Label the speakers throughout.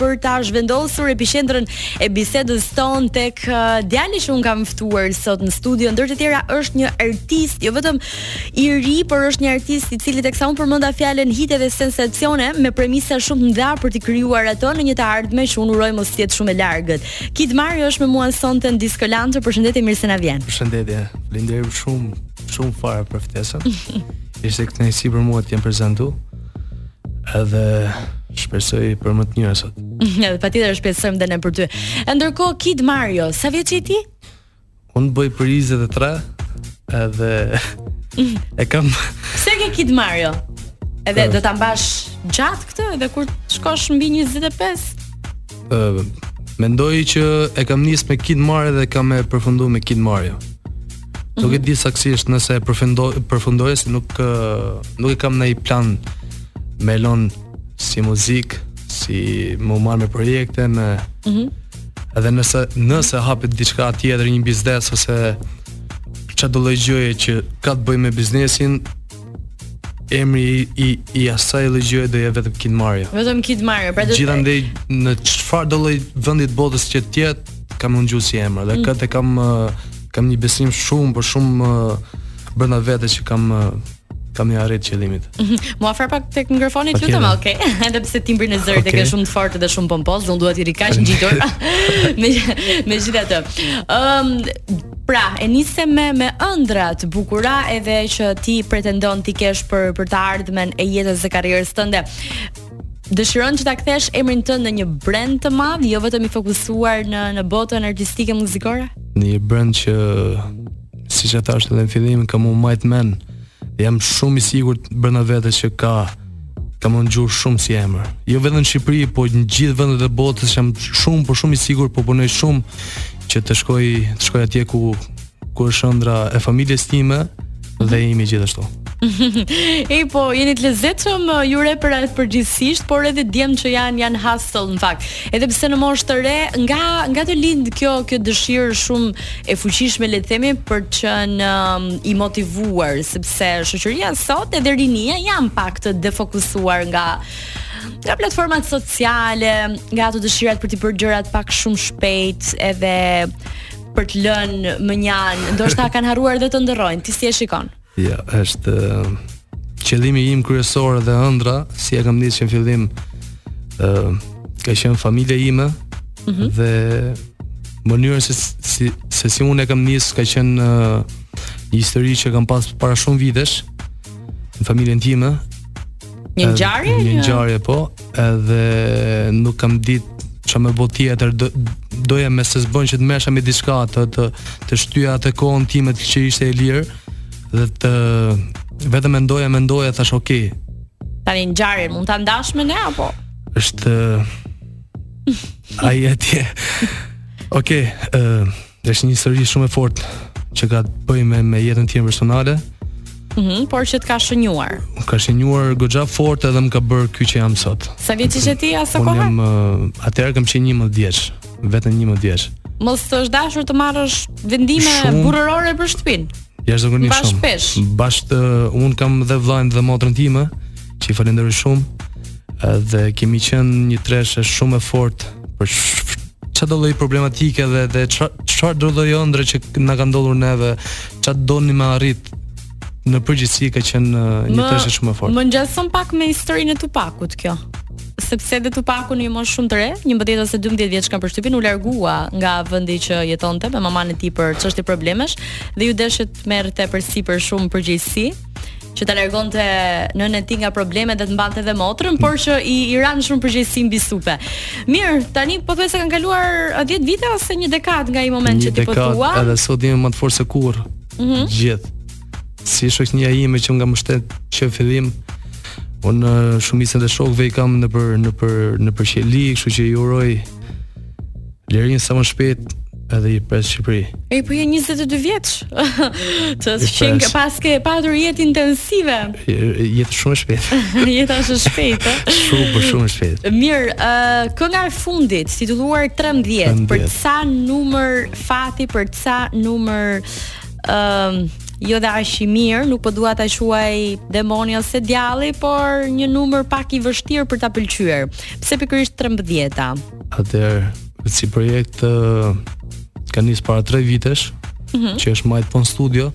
Speaker 1: për ta zhvendosur epiqendrën e bisedës tonë tek djali që un kam ftuar sot në studio. Ndër të tjera është një artist, jo vetëm i ri, por është një artist i cili teksa un përmenda fjalën hite dhe sensacione me premisa shumë të mëdha për të krijuar ato në një të ardhme që un uroj mos të jetë shumë e largët. Kid Mario është me mua sonte në Diskolante, përshëndetje mirë se na vjen.
Speaker 2: Përshëndetje. Faleminderit shumë, shumë fare për ftesën. Ishte kënaqësi për mua të jem prezent. Edhe shpresoj për më të mirën sot.
Speaker 1: Ja, patjetër shpresojmë dhe ne për ty. E ndërkohë Kid Mario, sa vjeç je ti?
Speaker 2: Unë bëj për 23, edhe e kam
Speaker 1: Pse ke Kid Mario? Edhe do ta mbash gjatë këtë edhe kur të shkosh mbi 25?
Speaker 2: Ëh, mendoj që e kam nis me Kid Mario dhe kam me përfundu me Kid Mario. Nuk e di saksisht nëse e përfundoj përfundoj se nuk nuk e kam naj plan me lon si muzikë, si me u marr me projekte me
Speaker 1: mm -hmm.
Speaker 2: edhe nëse nëse hapet diçka tjetër një biznes ose çfarëdo lloj gjëje që ka të bëjë me biznesin, emri i i, i asaj lloj gjëje do jetë vetëm Kid Mario.
Speaker 1: Vetëm Kid Mario, pra do të
Speaker 2: Gjithandej në çfarëdo lloj vendi të botës që të jetë, ka me u ngju si emër dhe mm. këtë kam kam një besim shumë por shumë brenda vete që kam kam me ia arrit qëllimit. Mhm.
Speaker 1: M'u afro pak tek mikrofoni
Speaker 2: okay, të
Speaker 1: lutem, okay. Edhe pse timbrin e zërit okay. e ke shumë të fortë dhe shumë pompoz, unë dua t'i rrish kaq ngjitur. Megjithatë, ëm um, Pra, e nise me me ëndrra të bukura edhe që ti pretendon t'i kesh për për të ardhmen e jetës dhe karrierës tënde. Dëshiron që ta kthesh emrin tënd në një brand të madh, jo vetëm i fokusuar në në botën artistike muzikore?
Speaker 2: Në një brand që siç e thashë edhe në fillim, ka me u majt men jam shumë i sigurt brenda vetes që ka ka me u ngju shumë si emër. Jo vetëm në Shqipëri, po në gjithë vendet e botës jam shumë po shumë i sigurt po punoj shumë që të shkoj të shkoj atje ku ku është ëndrra e familjes time dhe imi gjithashtu.
Speaker 1: E po, jeni të lezetshëm uh, ju reperat përgjithësisht, por edhe djem që janë janë hustle në fakt. Edhe pse në moshë të re, nga nga të lind kjo kjo dëshirë shumë e fuqishme le të themi për të qenë um, i motivuar sepse shoqëria sot edhe rinia janë pak të defokusuar nga nga platformat sociale, nga ato dëshirat për t'i bërë gjërat pak shumë shpejt edhe për të lënë mënjanë, ndoshta kanë harruar dhe të ëndërrojnë. Ti si e shikon?
Speaker 2: Ja, është qëllimi im kryesor dhe ëndrra, si e kam nisë që në fillim, ë uh, ka qenë familja ime mm -hmm. dhe mënyra se si se si unë e kam nisë ka qenë një uh, histori që kam pas para shumë vitesh në familjen time
Speaker 1: Një ngjarje?
Speaker 2: Një ngjarje po, edhe nuk kam ditë ça me bo tjetër, do doja me se s'bën që të merresha me diçka të të, të shtyja atë kohën time që ishte e lirë dhe të vetëm mendoja, mendoja thash ok.
Speaker 1: Tani ngjarje mund ta ndash me ne apo?
Speaker 2: Është ai atje. Ok, ë uh, Është një histori shumë e fortë që ka të bëjë me me jetën time personale.
Speaker 1: Mhm, mm por që të ka shënjuar.
Speaker 2: Ka shënjuar goxha fort edhe më ka bërë ky që jam sot.
Speaker 1: Sa vjeç ishe ti asaj
Speaker 2: kohe? Unë atëherë kam qenë 11 vjeç, vetëm 11 vjeç.
Speaker 1: Mos të është dashur të marrësh vendime
Speaker 2: Shum...
Speaker 1: burrërore për shtëpinë.
Speaker 2: Jashtëzakonisht shumë.
Speaker 1: Bash
Speaker 2: shpesh. Bashkë un kam dhe vllajën dhe motrën time. që i falenderoj shumë dhe kemi qenë një treshe shumë e fort për çfarëdo lloj problematike dhe dhe çfarëdo lloj ëndrre që na ka ndodhur neve, çfarë donim me arrit në përgjithësi ka qenë uh, një treshe shumë e fort.
Speaker 1: Më ngjason pak me historinë e Tupakut kjo sepse dhe Tupaku në një moshë shumë të re, 11 ose 12 vjeç kam përshtypjen u largua nga vendi që jetonte me mamanë e tij për çështje problemesh dhe iu desh të merrte përsipër shumë përgjegjësi. që ta largonte nënën e tij nga problemet dhe të mbante edhe motrën, por që i, i ranë shumë përgjegjësi mbi supe. Mirë, tani pothuajse kanë kaluar 10 vite ose një dekadë nga ai moment që ti po thua.
Speaker 2: Edhe sot jemi më të fortë se kurrë.
Speaker 1: Mm -hmm.
Speaker 2: Gjithë. Si shoqëria ime që ka mbështet që fillim unë shumicën e shokëve i kam nëpër nëpër nëpër qeli, kështu që i uroj lirinë sa më shpejt edhe i pres n'Shqipëri.
Speaker 1: E po je 22 vjeç. Të shin ke pas ke patur jetë intensive.
Speaker 2: Jetë shumë e shpejtë.
Speaker 1: Jeta është e shpejtë.
Speaker 2: Shumë po shumë e shpejtë.
Speaker 1: Mirë, ë uh, kënga e fundit, titulluar 13,
Speaker 2: 13, për
Speaker 1: ca numër fati, për ca numër ë uh, Jo dhe aq i mirë, nuk po dua ta quaj demoni ose djalli, por një numër pak i vështirë për ta pëlqyer. Pse pikërisht 13-a?
Speaker 2: Atëherë, si projekt ë ka nis para 3 vitesh, mm -hmm. që është Might Pon Studio.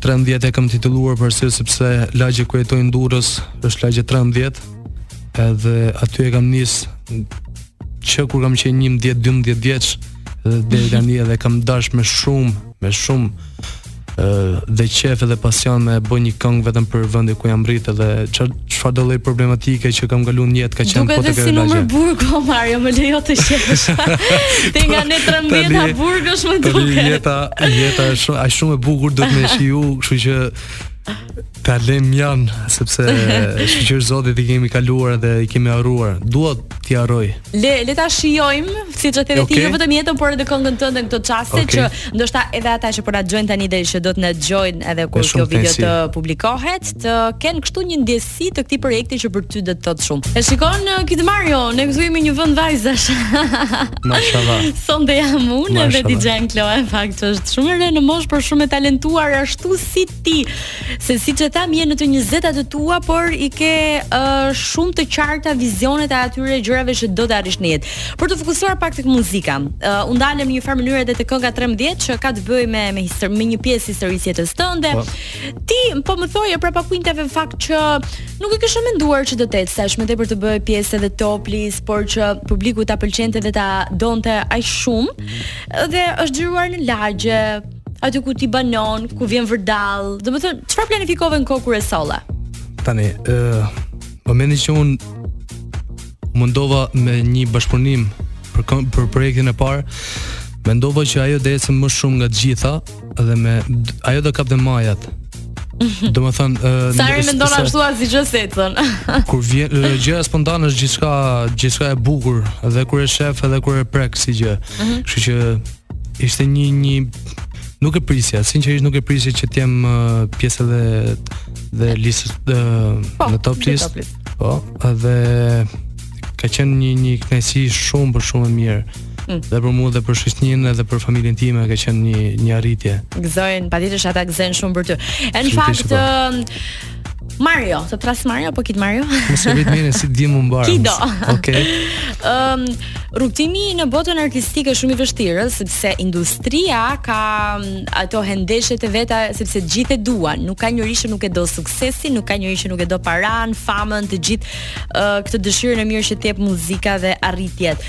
Speaker 2: 13 e kam titulluar për arsye sepse lagja ku jetoj në Durrës është lagja 13. Edhe aty e kam nis që kur kam qenë 11-12 vjeç dhe deri tani edhe kam dash me shumë me shumë ë uh, dhe qejf edhe pasion me bo një këngë vetëm për vendin ku jam rritë dhe çfarëdo lloj problematike që kam kaluar në jetë ka qenë
Speaker 1: po te kjo lagje. Duket si burg o Mario, më lejo të shefësh. Te nga ne 13 ha burgësh më duket.
Speaker 2: Jeta, jeta është shumë, është shumë e bukur dhe me shiun, kështu që Ta lëm janë, sepse shyqyr zotit i kemi kaluar dhe i kemi harruar. Dua t'i harroj.
Speaker 1: Le, le ta shijojmë, siç the edhe okay. ti, jo vetëm jetën, por edhe këngën tënde në këto çaste, okay. që ndoshta edhe ata që po na dëgjojnë tani dhe që do të na dëgjojnë edhe kur kjo video të publikohet, të kenë kështu një ndjesi të këtij projekti që për ty do të thotë shumë. E shikon, Kid Mario, ne këtu jemi një vend vajzash.
Speaker 2: Mashava.
Speaker 1: Sonde jam unë dhe DJ Klo, e fakt që është shumë e re në moshë, por shumë e talentuar ashtu si ti se siç e thamë je në të njëzeta të tua, por i ke uh, shumë të qarta vizionet e atyre gjërave që do të arrish në jetë. Për të fokusuar pak tek muzika, uh, u ndalëm në një farë mënyre edhe te kënga 13 që ka të bëjë me me, histori, me një pjesë historisë jetës tënde. Pa. Po. Ti po më thoje prapa kuintave në fakt që nuk e kishe menduar që do të ecë, aq më tepër të bëhej pjesë edhe Top List, por që publiku ta pëlqente dhe ta donte aq shumë. Dhe është xhiruar në lagje, aty ku ti banon, ku vjen vërdall. Do të thotë, çfarë planifikove në kokë kur e solla?
Speaker 2: Tani, ë uh, momentin që u mundova me një bashkëpunim për për projektin e parë, mendova që ajo do ecë më shumë nga të gjitha dhe me atë do kapte majat. Mhm. Domethënë
Speaker 1: uh, Sa e mendon ashtu asnjë gjë s'ecën.
Speaker 2: Kur vjen gjëja spontane është gjithçka, gjithçka e bukur dhe kur e shef edhe kur e prek si gjë. Mhm. Kështu që Ishte një, një, nuk e prisja, sinqerisht nuk e prisja që të jem uh, pjesë dhe dhe listës dhe po, në top list. Po, dhe ka qenë një një kënaqësi shumë por shumë e mirë. Mm. Dhe për mua dhe për shoqërinë edhe për familjen time ka qenë një një arritje.
Speaker 1: Gëzojnë, patjetër ata gëzojnë shumë për ty. Në fakt, po. um, Mario, të thërras Mario apo Kid Mario?
Speaker 2: Mos e vrit mendjen si të vjen më mbarë.
Speaker 1: Sido.
Speaker 2: Okej.
Speaker 1: Ëm rrugëtimi në botën artistike është shumë i vështirë sepse industria ka ato hendeqet e veta sepse të gjithë e duan. Nuk ka njeri që nuk e do suksesin, nuk ka njeri që nuk e do paranë, famën, të gjithë uh, këtë dëshirën e mirë që të jep muzika dhe arritjet.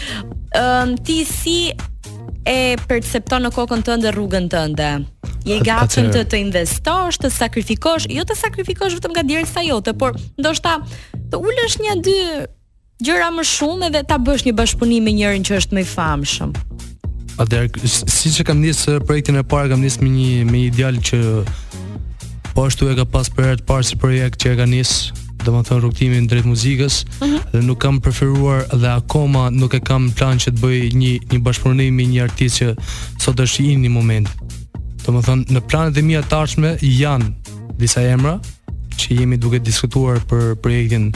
Speaker 1: Ëm ti si e percepton në kokën tënde rrugën tënde. Je i gatshëm të të investosh, të sakrifikosh, jo të sakrifikosh vetëm nga djersa jote, por ndoshta të ulësh një dy gjëra më shumë edhe ta bësh një bashkëpunim me njërin që është më i famshëm.
Speaker 2: Atëherë, siç e kam nisë projektin e parë, kam nisë me një me një ideal që Po ashtu e kam pas për herë të parë si projekt që e kam nis, domethënë rrugtimin drejt muzikës uh mhm. -huh. dhe nuk kam preferuar dhe akoma nuk e kam plan që të bëj një një bashkëpunim me një artist që sot është in në moment. Domethënë në planet e mia të ardhshme janë disa emra që jemi duke diskutuar për projektin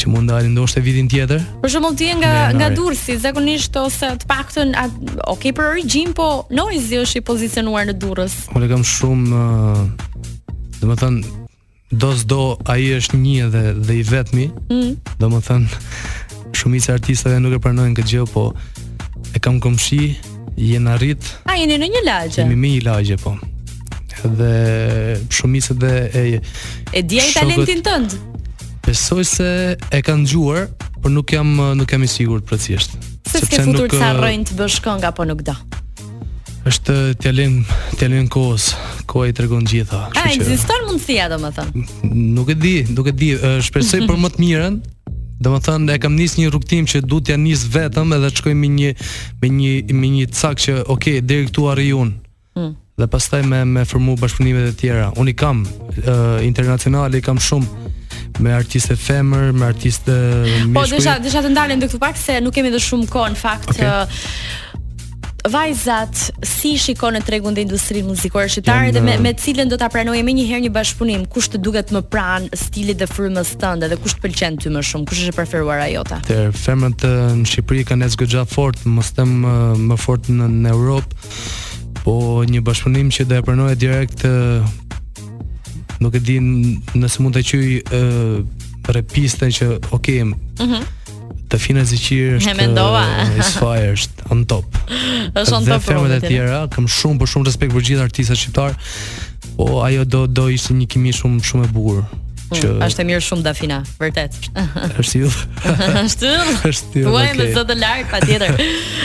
Speaker 2: që mund të dalin ndoshta vitin tjetër.
Speaker 1: Për shembull ti je nga Durrësi, zakonisht ose të paktën, ok për origjinë, po Noizy është i pozicionuar në Durrës.
Speaker 2: Unë kam shumë domethënë Don Xhoni ai është një dhe dhe i vetmi. Mm. Domethënë shumica e artistëve nuk e pranojnë këtë gjë, po e kam komshi, jena rrit.
Speaker 1: A jeni në një lagje?
Speaker 2: Jemi në një lagje po. Dhe shumica dhe e
Speaker 1: e di ai talentin tënd.
Speaker 2: Besoj se e kanë dëgjuar, por nuk jam nuk jam i sigurt preçisht.
Speaker 1: Se sepse nuk ta lejojnë të bësh këngë apo nuk do.
Speaker 2: është t'ia lëmë, t'ia lëmë kohës, koha i tregon të gjitha.
Speaker 1: A, ekziston mundësia, domethënë?
Speaker 2: Nuk e di, nuk e di, shpresoj për më të mirën, domethënë, e kam nis një rrugëtim që du ta nis vetëm edhe të shkoj me një, me një, me një cak që, oke, okay, deri këtu arri unë. Hmm. Dhe pastaj me, me formu bashkëpunimet e tjera. Unë i kam, uh, internacionale i kam shumë, me artiste femra, me artiste meshkuj.
Speaker 1: Po, desha, desha të ndalem dhe këtu pak se nuk kemi dhe shumë kohë në fakt. Okay. Uh, vajzat si i shikon në tregun dhe industrinë muzikore shqiptare dhe me me cilën do ta pranoje menjëherë një bashkëpunim kush të duket më pranë stilit dhe frymës tënde dhe kush të pëlqen ty më shumë kush është e preferuara jota
Speaker 2: te femrat në Shqipëri kanë ecë goxha fort mos them më fort në, në Europë po një bashkëpunim që do e pranoje direkt nuk e di nëse mund ta quaj repiste që okay mm -hmm. Dafina Zeqiri
Speaker 1: e mendova.
Speaker 2: Is fire është on top.
Speaker 1: Është on top.
Speaker 2: Dhe femrat e tjera, kam shumë po shumë respekt për gjithë artistat shqiptar. Po ajo do do ishte një kimi shumë shumë e bukur.
Speaker 1: Mm, që është e mirë shumë Dafina, vërtet.
Speaker 2: Është yll.
Speaker 1: Është yll.
Speaker 2: Është yll.
Speaker 1: Okay me zot të lart patjetër.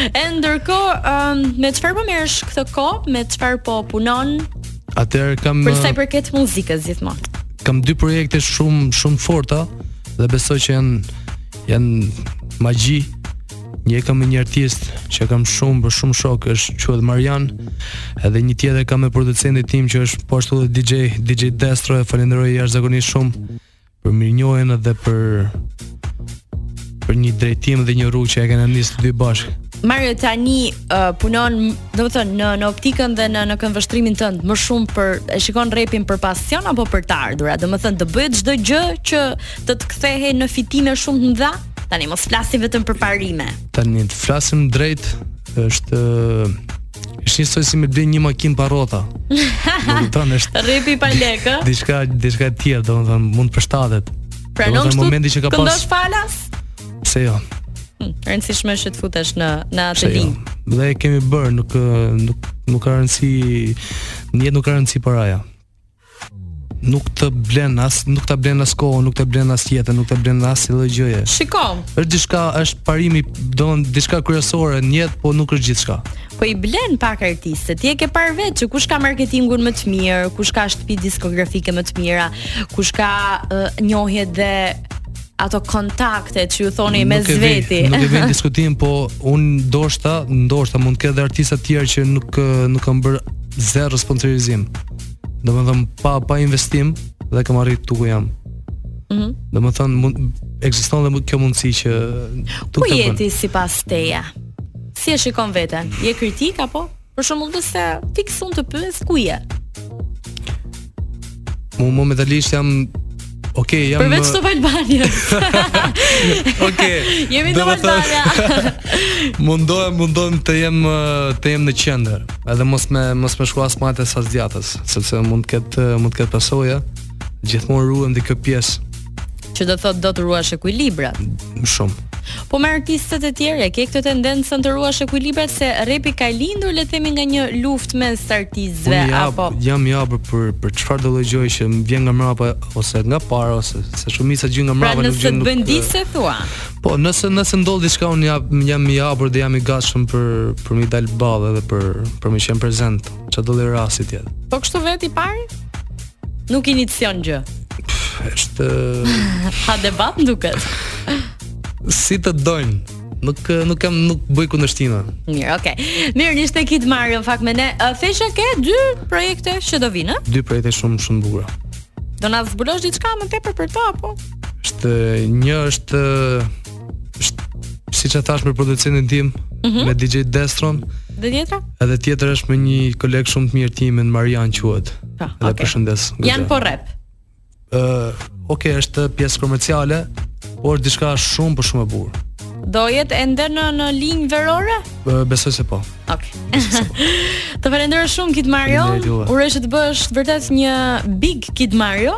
Speaker 1: E ndërkohë, um, me çfarë po merresh këtë kohë, me çfarë po punon?
Speaker 2: Atëherë kam
Speaker 1: Për sa i uh, përket muzikës gjithmonë.
Speaker 2: Kam dy projekte shumë shumë të forta. dhe besoj që janë janë magji një kam me një artist që kam shumë po shumë shok është quhet Marian edhe një tjetër kam me producentin tim që është po ashtu edhe DJ DJ Destro e falenderoj jashtëzakonisht shumë për mirënjohjen dhe për për një drejtim dhe një rrugë që e kena nisë të dy bashkë
Speaker 1: Mario tani uh, punon, domethënë në në optikën dhe në në këndvështrimin tënd, më shumë për e shikon repin për pasion apo për të ardhura, domethënë të bëhet çdo gjë që të të kthehet në fitime shumë të mëdha. Tani mos flasim vetëm për parime.
Speaker 2: Tani të flasim drejt, është njësoj si me bë një makinë pa rrota. Domethënë është
Speaker 1: repi pa lekë.
Speaker 2: Diçka, diçka tjetër, domethënë mund të përshtatet. Pra
Speaker 1: në
Speaker 2: momentin që ka pas.
Speaker 1: Këndosh falas?
Speaker 2: Pse jo?
Speaker 1: Hm, e rëndësishme është që të futesh në në atë
Speaker 2: jo.
Speaker 1: linjë. Jo.
Speaker 2: Dhe e kemi bërë, nuk nuk nuk ka rëndësi, në jetë nuk ka rëndësi paraja. Nuk të blen as, nuk ta blen as kohën, nuk ta blen as jetën, nuk ta blen as çdo gjë.
Speaker 1: Shiko.
Speaker 2: Është diçka, është parimi, do diçka kryesore në jetë, po nuk është gjithçka.
Speaker 1: Po i blen pak artistët. Ti e ke parë vetë që kush ka marketingun më të mirë, kush ka shtëpi diskografike më të mira, kush ka uh, njohje dhe ato kontakte që ju thoni
Speaker 2: mes
Speaker 1: veti.
Speaker 2: Nuk e vë në diskutim, po un ndoshta, ndoshta mund të ketë artista të tjerë që nuk nuk kanë bër zero sponsorizim. Domethën pa pa investim dhe kan arrit tu ku jan.
Speaker 1: Mhm.
Speaker 2: Mm Domethën mund ekziston dhe kjo mundësi që tu të bën.
Speaker 1: Ku je ti sipas teje? Si e shikon veten? Je kritik apo? Për shembull, nëse fiks unë të pyes ku je?
Speaker 2: Unë momentalisht jam Ok, jam
Speaker 1: Përveç te Top Albania.
Speaker 2: ok.
Speaker 1: Jemi
Speaker 2: në
Speaker 1: Top Albania.
Speaker 2: mundohem, mundohem të jem të jem në qendër. Edhe mos me mos me shkua as majtas as djathtas, sepse mund të ketë mund të ketë pasoja. Gjithmonë ruhem te kjo pjesë
Speaker 1: Që do thotë do të ruash ekuilibrat.
Speaker 2: Shumë.
Speaker 1: Po me artistët e tjerë e ke këtë tendencën të ruash ekuilibrat se repi ka lindur le të themi nga një luftë mes artistëve
Speaker 2: Unë jam,
Speaker 1: apo
Speaker 2: jam i hapur për për çfarë do lloj gjëje që më vjen nga mbrapa ose nga para ose se shumica gjë nga,
Speaker 1: pra,
Speaker 2: mbrapa pra,
Speaker 1: nuk
Speaker 2: vjen.
Speaker 1: Pra
Speaker 2: nëse
Speaker 1: bën diss thua.
Speaker 2: Po, nëse nëse ndodh diçka unë jam jam i hapur dhe jam i gatshëm për për mi dal ballë dhe për për mi qenë prezant. Çfarë do lloj rasti tjetër.
Speaker 1: Po kështu vetë i parë? Nuk inicion gjë.
Speaker 2: S'të
Speaker 1: ha debat duket.
Speaker 2: Si të dojnë? nuk nuk kam nuk bëj kundërshtime.
Speaker 1: Mirë, okay. Mirë, ishte Kid Mario, fakt me ne. The që ke dy projekte që do vinë?
Speaker 2: Dy projekte shumë shumë të bukura.
Speaker 1: Do na zbulosh diçka më tepër për to apo?
Speaker 2: Është një është siç e thash me producentin tim,
Speaker 1: mm -hmm.
Speaker 2: me DJ Destron.
Speaker 1: Dhe tjetra?
Speaker 2: Edhe tjetra është me një koleg shumë të mirë timin, Marian quhet.
Speaker 1: Po,
Speaker 2: ah,
Speaker 1: okay.
Speaker 2: përshëndes.
Speaker 1: Jan po rap.
Speaker 2: Ë, uh, okay, është pjesë komerciale, por diçka shumë për shumë e bukur.
Speaker 1: Do jetë ende në në linjë verore?
Speaker 2: Ë, uh, besoj se po.
Speaker 1: Ok. të falenderoj shumë Kid Mario. Uroj që të bëhesh vërtet një big Kid Mario.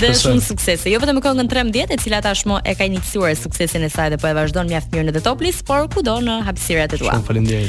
Speaker 1: dhe shumë suksese. Jo vetëm me këngën 13, e cila tashmë e ka iniciuar suksesin e saj dhe po e vazhdon mjaft mirë në The Top List, por kudo në hapësirat e tua.
Speaker 2: Shumë faleminderit.